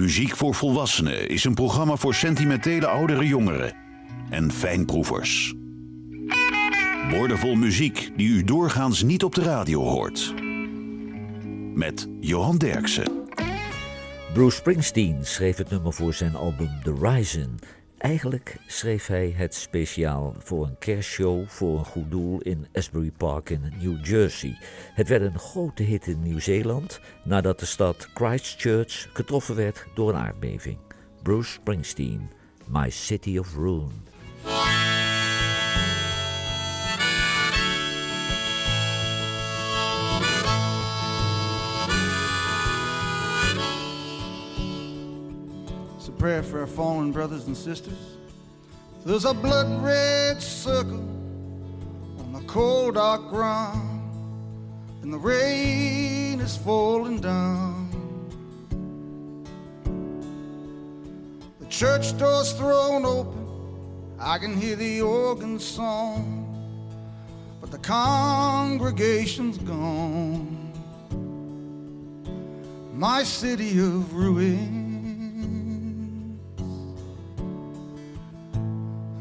Muziek voor Volwassenen is een programma voor sentimentele oudere jongeren en fijnproevers. Woordenvol muziek die u doorgaans niet op de radio hoort. Met Johan Derksen. Bruce Springsteen schreef het nummer voor zijn album The Rising. Eigenlijk schreef hij het speciaal voor een kerstshow voor een goed doel in Asbury Park in New Jersey. Het werd een grote hit in Nieuw-Zeeland nadat de stad Christchurch getroffen werd door een aardbeving. Bruce Springsteen, My City of Ruin. Prayer for our fallen brothers and sisters. There's a blood red circle on the cold dark ground, and the rain is falling down. The church door's thrown open, I can hear the organ song, but the congregation's gone. My city of ruin.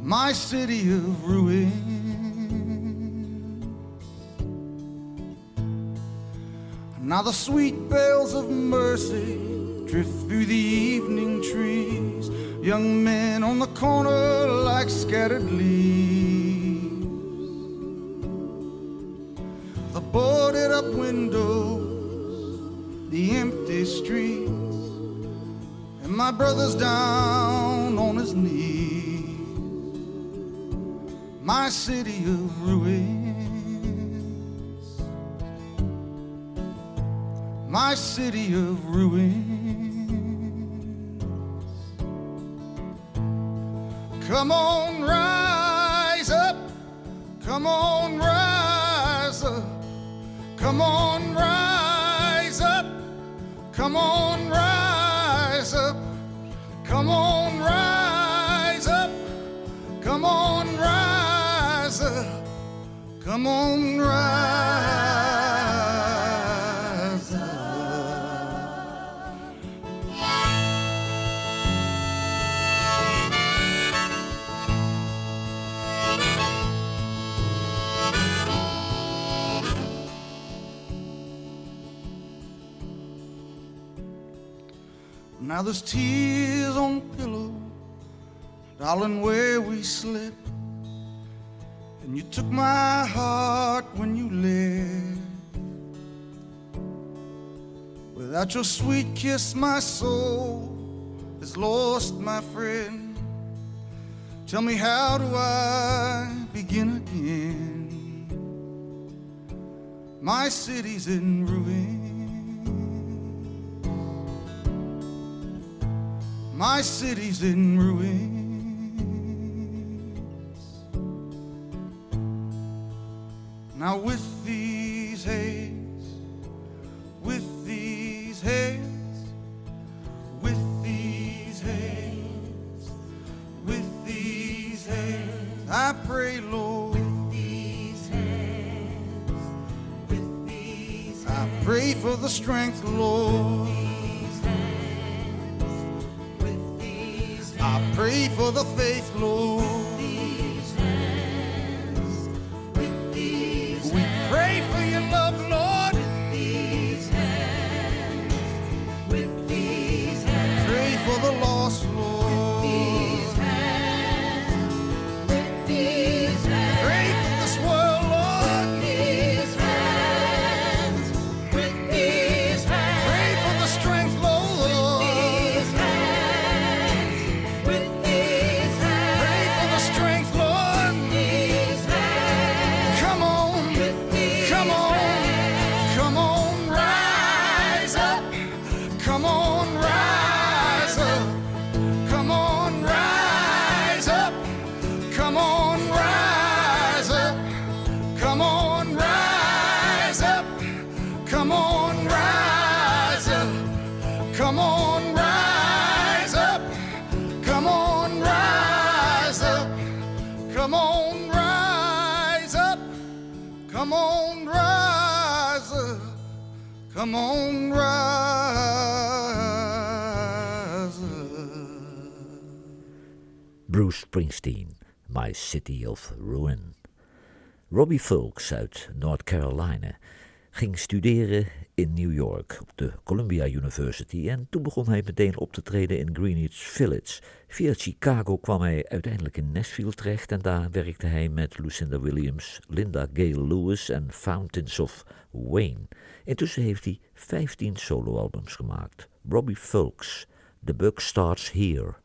My city of ruins. Now the sweet bells of mercy drift through the evening trees. Young men on the corner like scattered leaves. The boarded up windows, the empty streets, and my brother's down on his knees my city of ruins, my city of ruins. Come on, rise up, come on, rise up, come on, rise up, come on, rise up, come on, Come on, rise up. Now there's tears on pillow, darling, where we slept. And you took my heart when you left. Without your sweet kiss, my soul is lost, my friend. Tell me, how do I begin again? My city's in ruin. My city's in ruin. Now with these hands, with these hands, with these hands, with these hands, I pray, Lord. With these hands, with these hands, I pray for the strength, Lord. With these hands, with these hands, I pray for the faith, Lord. Come on, rise. Bruce Springsteen, My City of Ruin. Robbie Fulks uit North Carolina ging studeren in New York op de Columbia University en toen begon hij meteen op te treden in Greenwich Village. Via Chicago kwam hij uiteindelijk in Nashville terecht en daar werkte hij met Lucinda Williams, Linda Gale Lewis en Fountains of Wayne. Intussen heeft hij 15 soloalbums gemaakt. Robbie Fulks, The Buck Starts Here.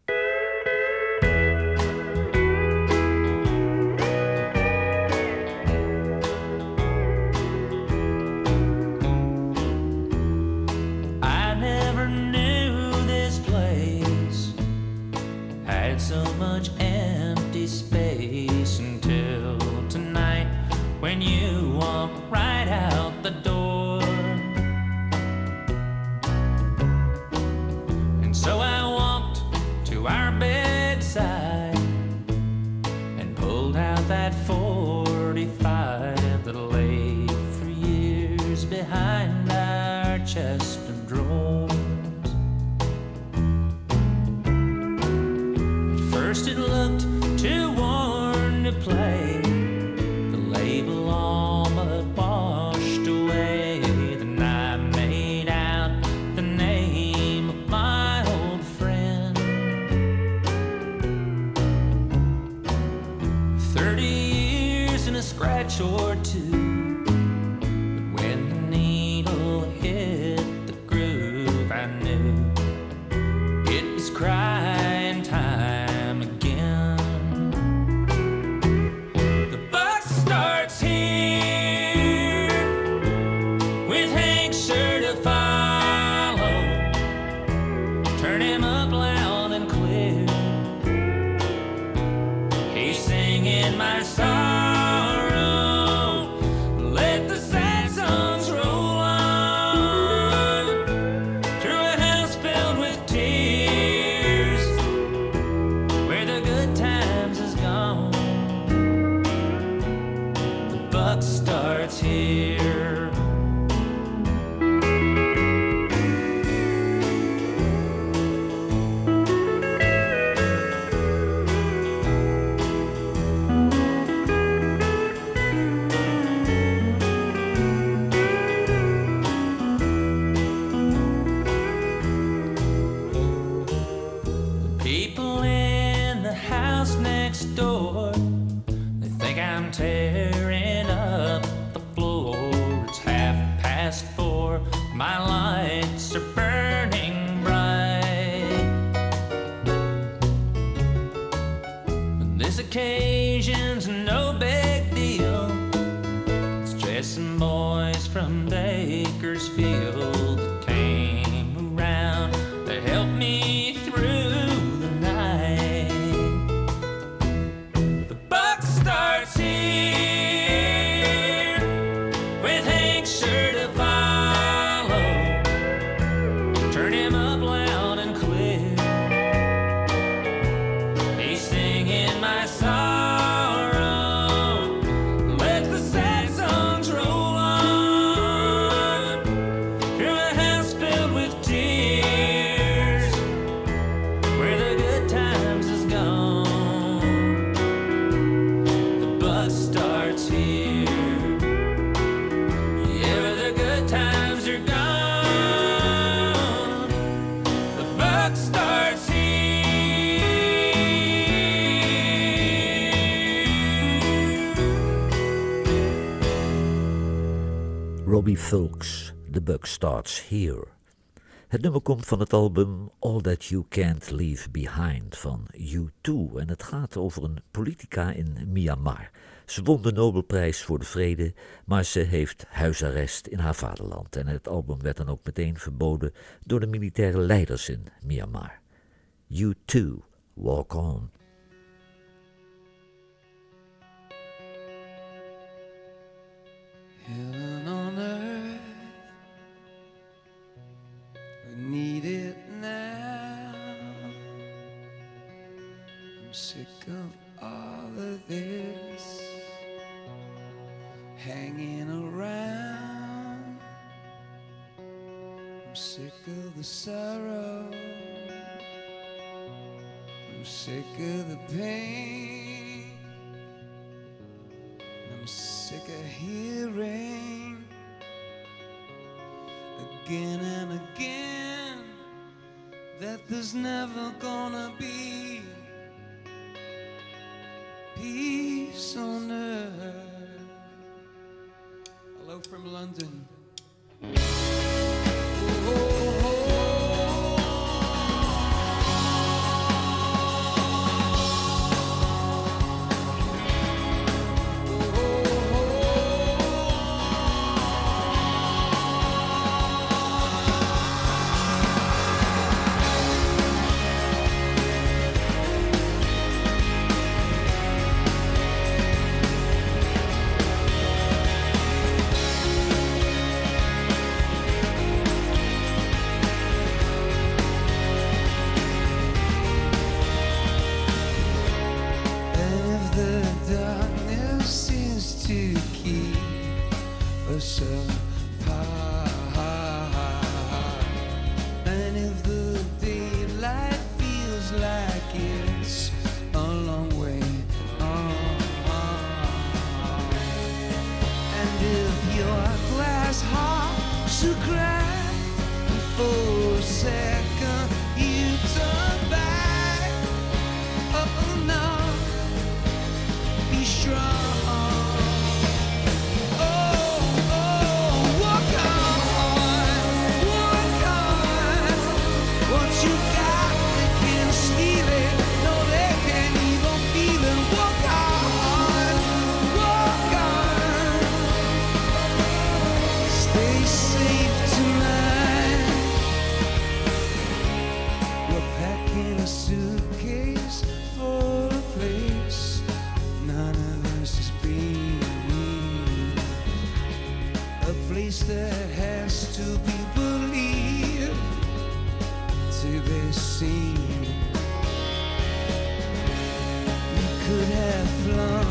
pulled out that 45 that lay three years behind. Robbie Fulks, The Buck Starts Here. Het nummer komt van het album All That You Can't Leave Behind van U2 en het gaat over een politica in Myanmar. Ze won de Nobelprijs voor de Vrede, maar ze heeft huisarrest in haar vaderland en het album werd dan ook meteen verboden door de militaire leiders in Myanmar. U2, Walk On. Heaven on earth, we need it now. I'm sick of all of this hanging around. I'm sick of the sorrow I'm sick of the pain. I'm sick of hearing again and again that there's never gonna be peace on earth. Hello from London. You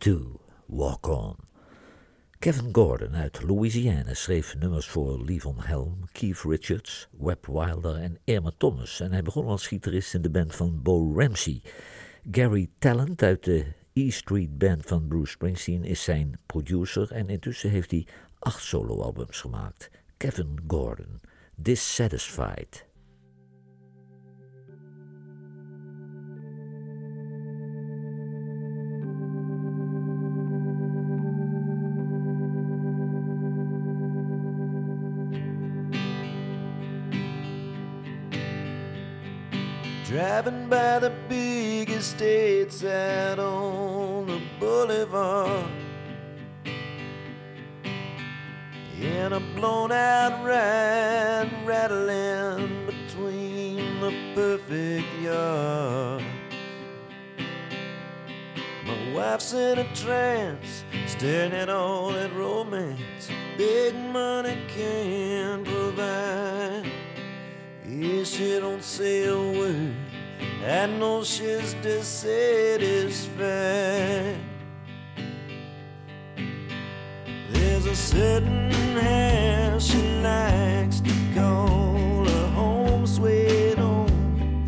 Too, Walk On. Kevin Gordon uit Louisiana schreef nummers voor Levon Helm, Keith Richards, Webb Wilder en Irma Thomas. En hij begon als gitarist in de band van Bo Ramsey. Gary Talent uit de E Street Band van Bruce Springsteen is zijn producer en intussen heeft hij acht soloalbums gemaakt. Kevin Gordon, Dissatisfied. Driving by the big estates out on the boulevard. In a blown out ride rattling between the perfect yards. My wife's in a trance staring at all that romance. Big money can't provide. Yeah, she don't say a word. I know she's dissatisfied. There's a certain hair she likes to call her home sweet home.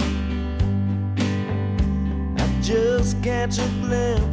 I just catch a glimpse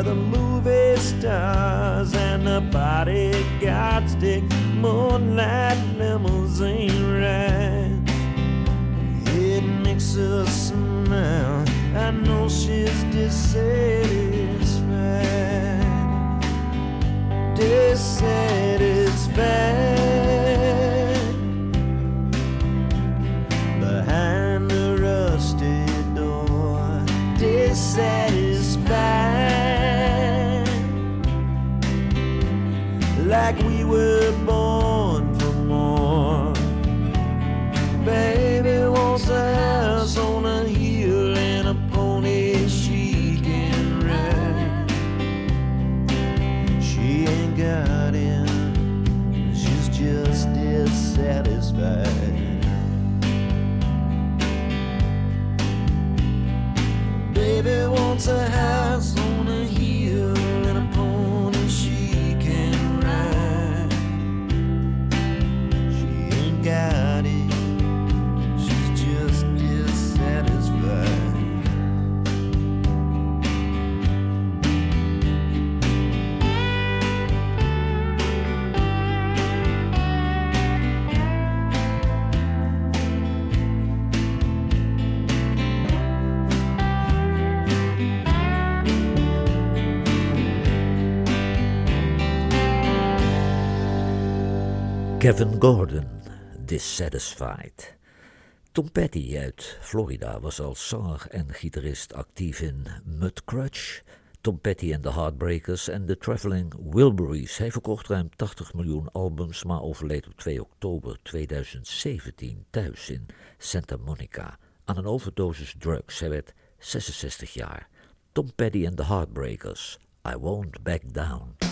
Where the movie stars and the bodyguards take moonlight limousine rides. It makes her smile. I know she's dissatisfied. Dissatisfied. Gavin Gordon, Dissatisfied. Tom Petty uit Florida was als zanger en gitarist actief in Mudcrutch, Tom Petty en de Heartbreakers en de Traveling Wilburys. Hij verkocht ruim 80 miljoen albums, maar overleed op 2 oktober 2017 thuis in Santa Monica aan een overdosis drugs. Hij werd 66 jaar. Tom Petty en de Heartbreakers. I won't back down.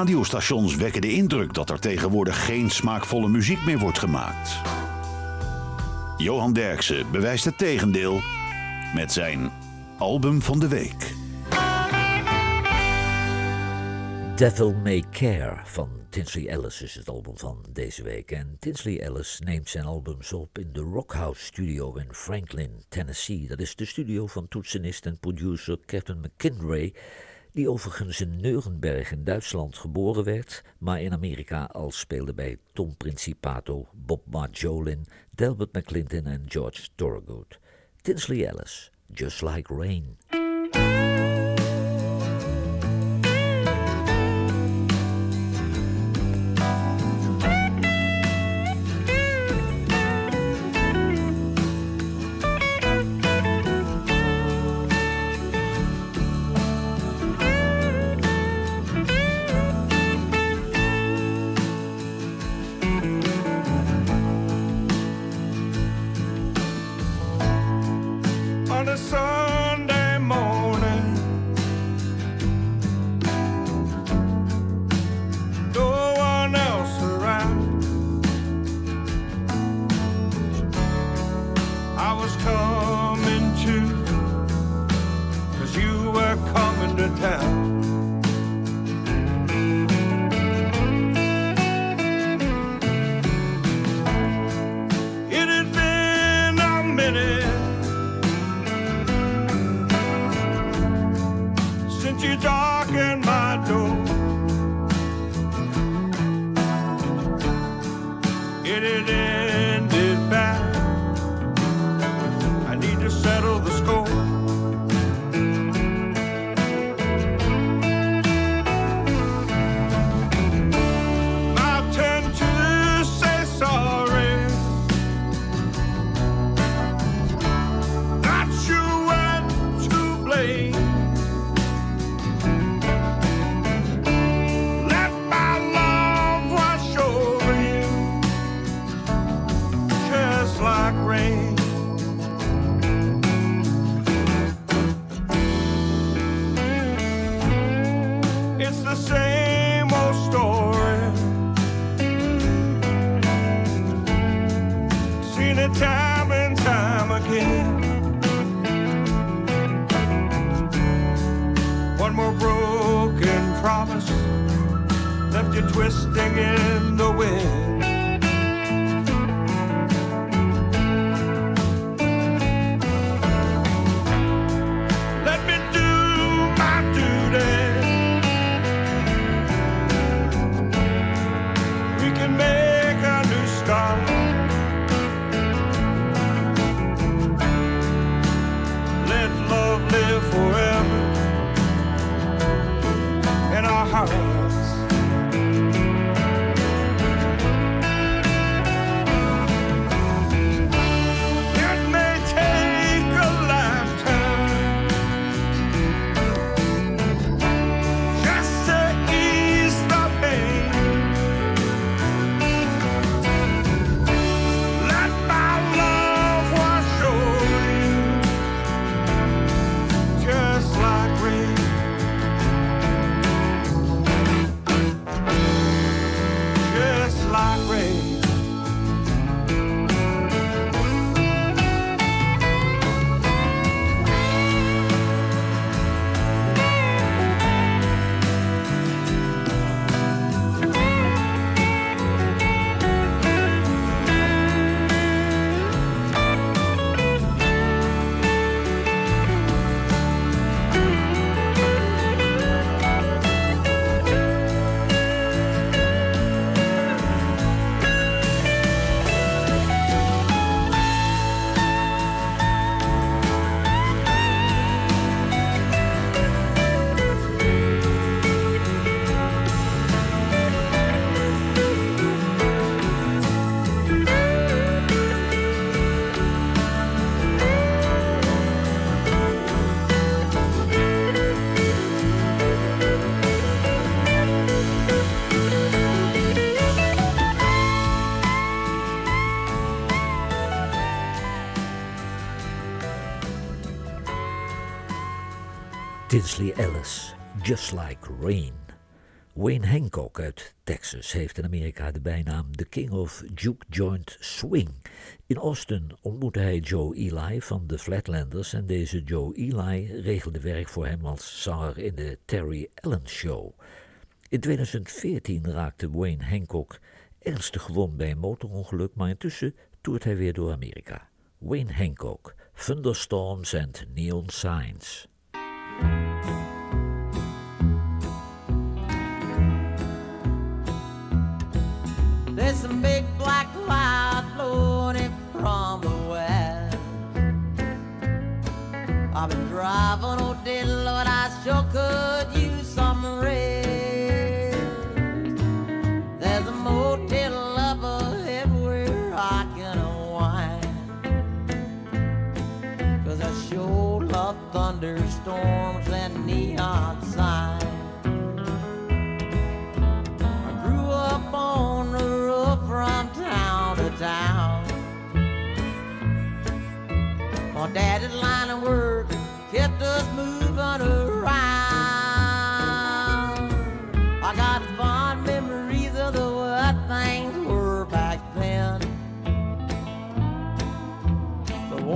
Radiostations wekken de indruk dat er tegenwoordig geen smaakvolle muziek meer wordt gemaakt. Johan Derksen bewijst het tegendeel met zijn album van de week. Devil May Care van Tinsley Ellis is het album van deze week. En Tinsley Ellis neemt zijn albums op in de Rockhouse Studio in Franklin, Tennessee. Dat is de studio van toetsenist en producer Kevin McKinray die overigens in Nuremberg in Duitsland geboren werd, maar in Amerika al speelde bij Tom Principato, Bob Marjolin, Delbert McClinton en George Thorogood. Tinsley Ellis, Just Like Rain. Tinsley Ellis, Just Like Rain. Wayne Hancock uit Texas heeft in Amerika de bijnaam The King of Juke Joint Swing. In Austin ontmoette hij Joe Eli van de Flatlanders en deze Joe Eli regelde werk voor hem als zanger in de Terry Allen Show. In 2014 raakte Wayne Hancock ernstig gewond bij een motorongeluk, maar intussen toert hij weer door Amerika. Wayne Hancock, Thunderstorms and Neon Signs. There's some big black cloud floating from the west. I've been driving all day, Lord, I sure could use some rest. Love thunderstorms and neon signs. I grew up on the roof from town to town. My daddy's line of work kept us moving around.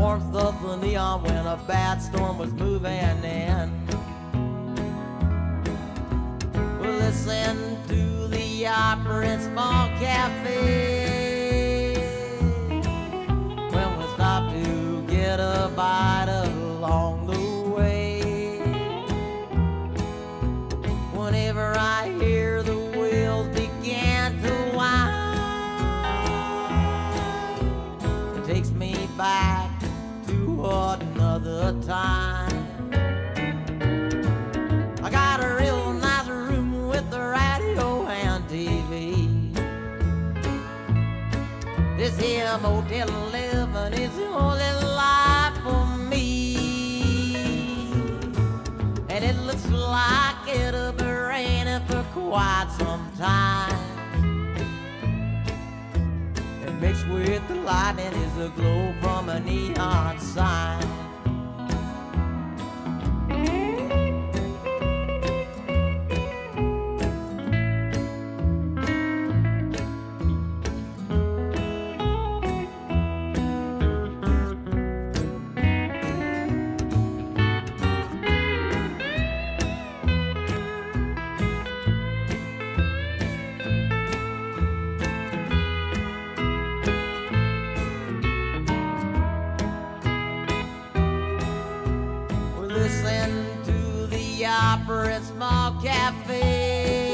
Warmth of the neon when a bad storm was moving in. We'll listen to the opera in small cafe time. I got a real nice room with the radio and TV. This here motel living is the only life for me. And it looks like it'll be raining for quite some time. And mixed with the lightning is the glow from a neon sign. listen to the opera at small cafe.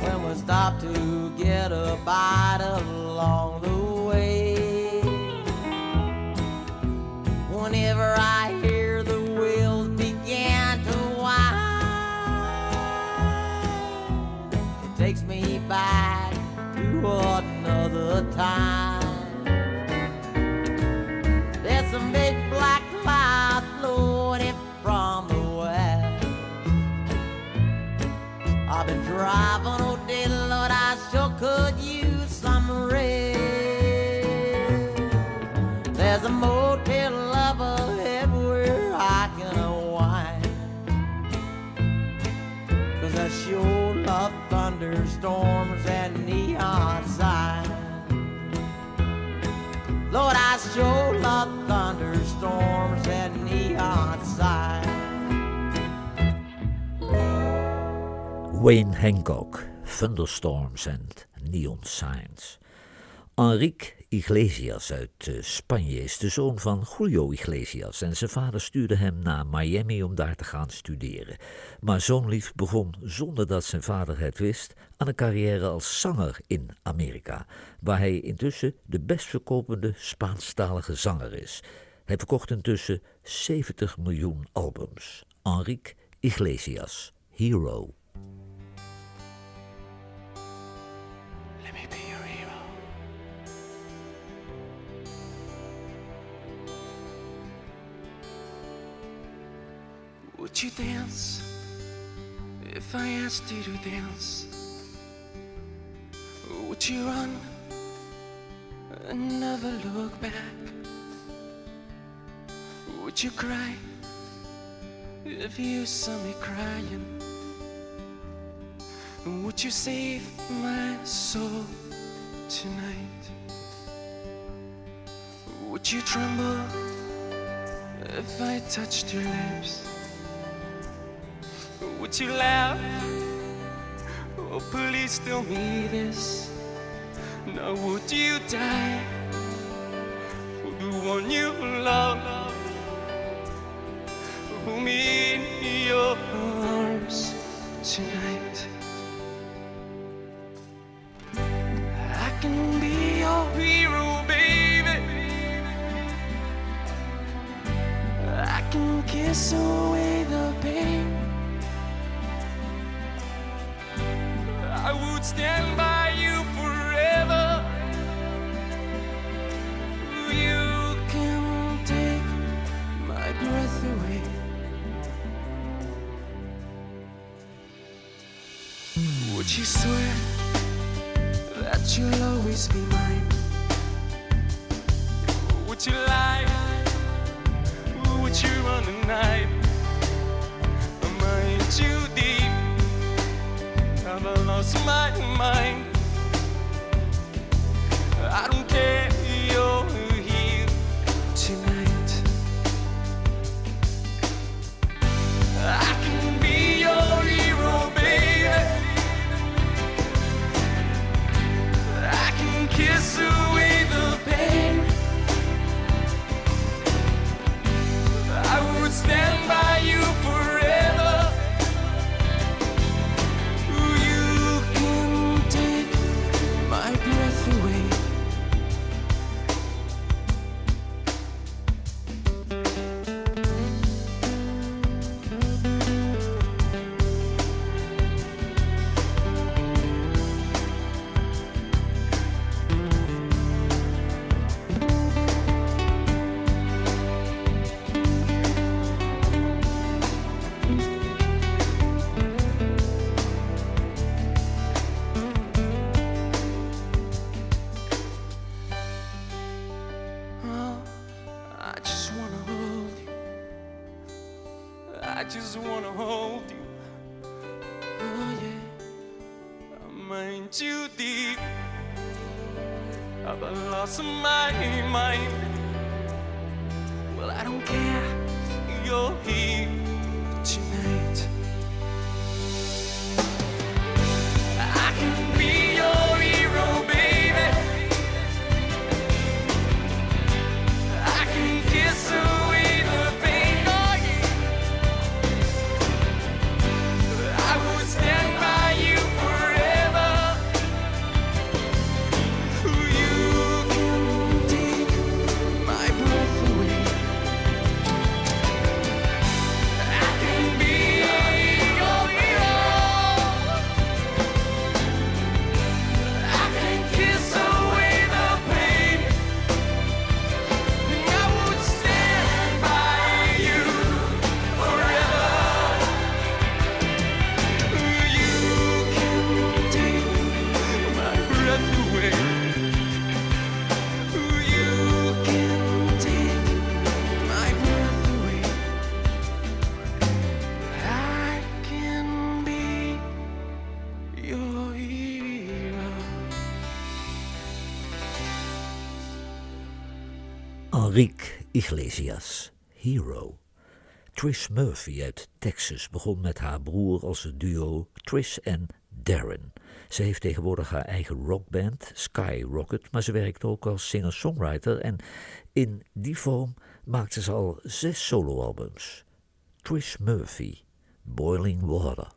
When we stop to get a bite along the way. Whenever I hear the wheels begin to wind, it takes me back to another time. Could use some rest. There's a motel up ahead where I can unwind. Cause I sure love thunderstorms and neon signs. Lord, I sure love thunderstorms and neon signs. Wayne Hancock, Thunderstorms and Neon Signs. Enrique Iglesias uit eh, Spanje is de zoon van Julio Iglesias en zijn vader stuurde hem naar Miami om daar te gaan studeren. Maar Zoonlief begon zonder dat zijn vader het wist aan een carrière als zanger in Amerika, waar hij intussen de best verkopende Spaanstalige zanger is. Hij verkocht intussen 70 miljoen albums. Enrique Iglesias, Hero. Would you dance if I asked you to dance? Would you run and never look back? Would you cry if you saw me crying? Would you save my soul tonight? Would you tremble if I touched your lips? Would you laugh? Oh, please tell me this. Now, would you die for the one you love? Me in your arms tonight. Would you swear that you'll always be mine? Would you lie? Would you run the night? Am I too deep? Have I lost my mind? I don't care, too deep. I've lost my mind. Well, I don't care. You're here Iglesias, Hero. Trish Murphy uit Texas begon met haar broer als het duo Trish en Darren. Ze heeft tegenwoordig haar eigen rockband, Skyrocket, maar ze werkt ook als singer-songwriter en in die vorm maakte ze al zes soloalbums. Trish Murphy, Boiling Water.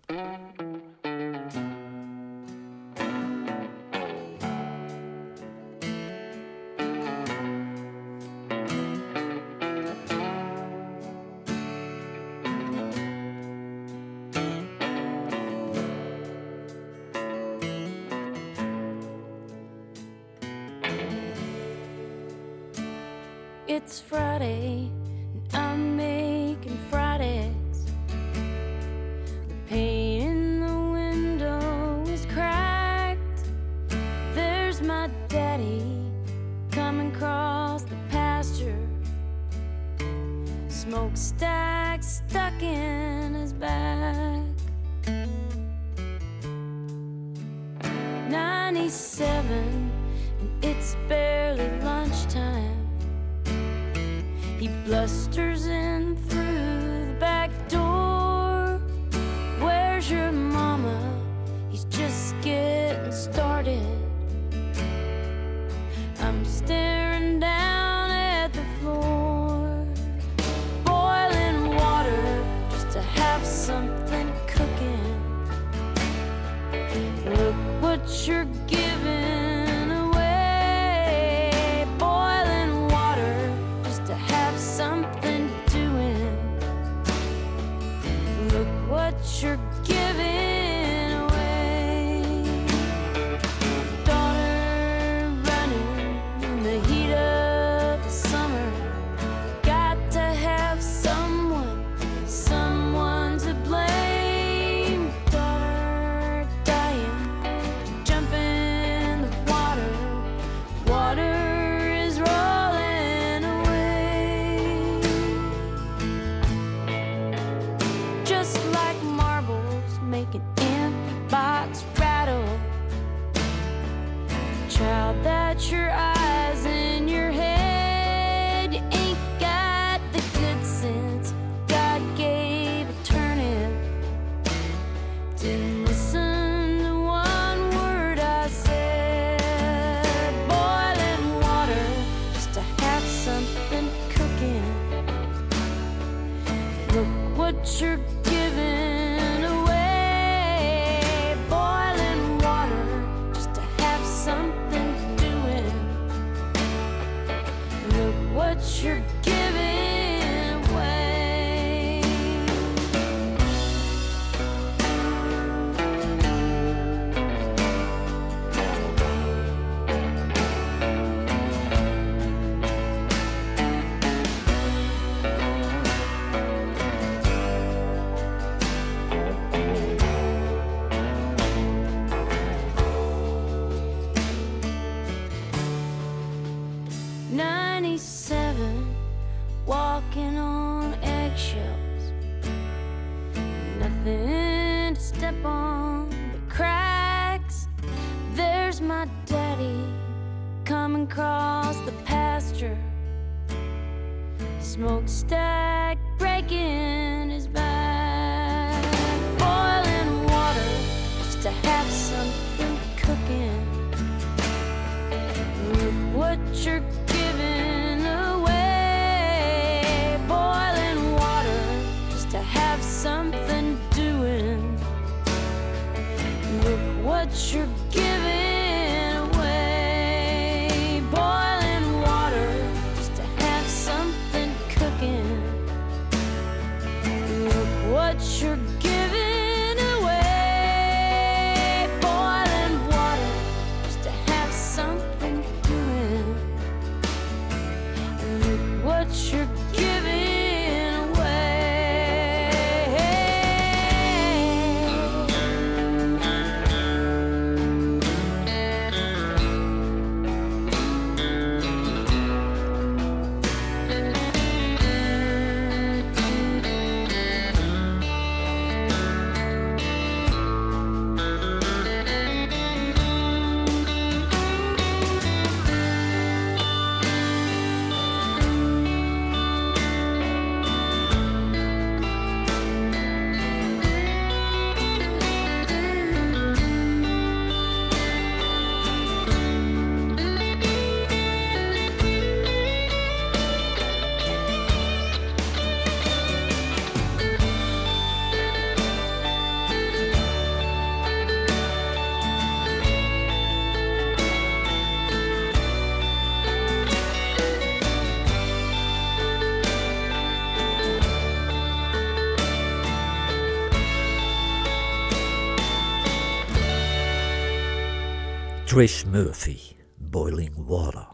Trish Murphy, Boiling Water.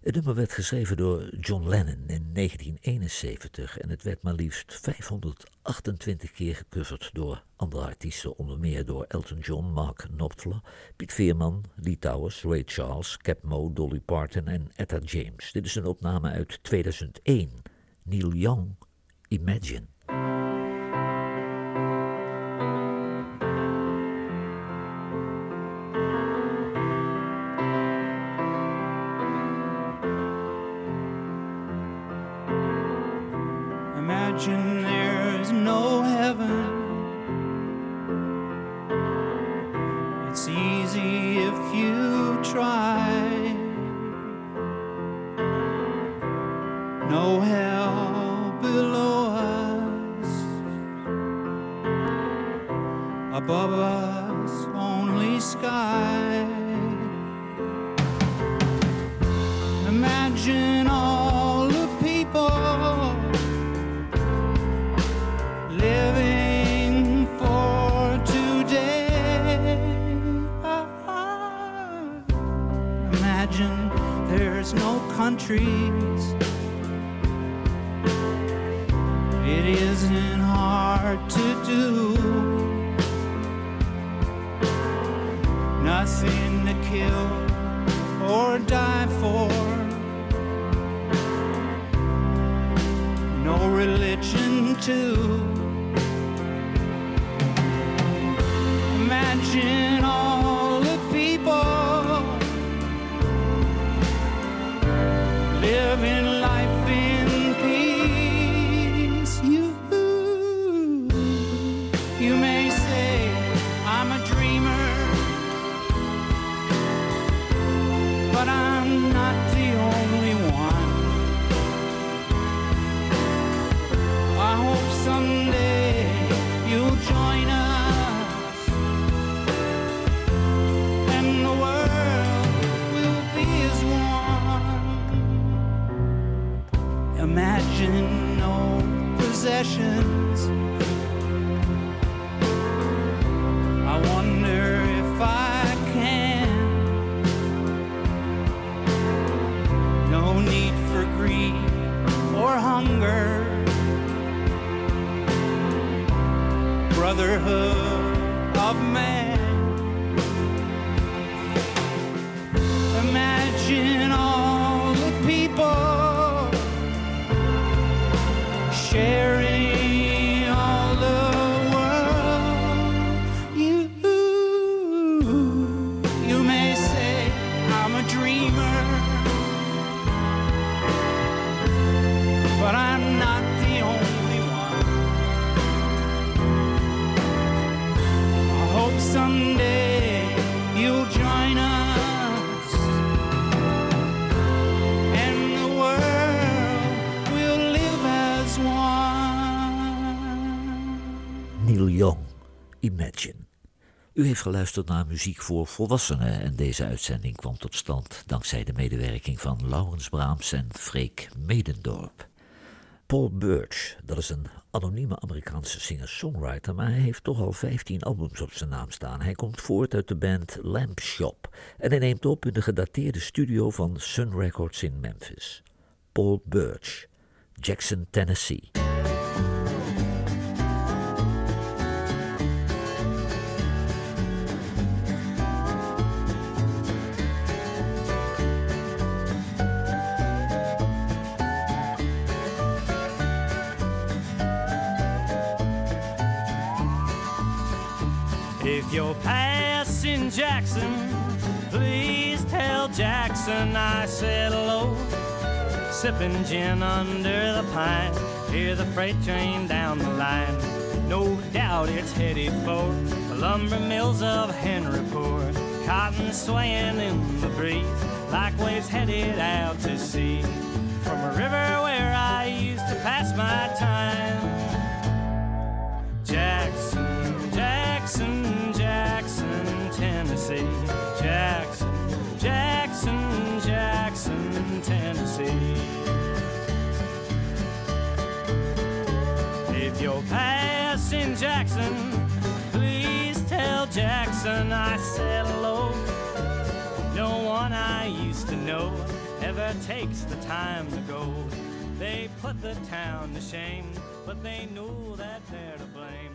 Het nummer werd geschreven door John Lennon in 1971 en het werd maar liefst 528 keer gecoverd door andere artiesten, onder meer door Elton John, Mark Knopfler, Piet Veerman, Lee Towers, Ray Charles, Cap Mo, Dolly Parton en Etta James. Dit is een opname uit 2001. Neil Young, Imagine. Imagine there's no heaven. It's easy if you try. No hell below us. Above us, only sky. Countries. It isn't hard to do. Nothing to kill or die for. No religion too. U heeft geluisterd naar muziek voor volwassenen en deze uitzending kwam tot stand dankzij de medewerking van Laurens Braams en Freek Medendorp. Paul Birch, dat is een anonieme Amerikaanse singer-songwriter, maar hij heeft toch al 15 albums op zijn naam staan. Hij komt voort uit de band Lamp Shop en hij neemt op in de gedateerde studio van Sun Records in Memphis. Paul Birch, Jackson, Tennessee. Jackson, please tell Jackson I said hello. Sipping gin under the pine, hear the freight train down the line. No doubt it's headed for the lumber mills of Henryport. Cotton swaying in the breeze, like waves headed out to sea. From a river where I used to pass my time. Jackson, I said hello. No one I used to know ever takes the time to go. They put the town to shame, but they know that they're to blame.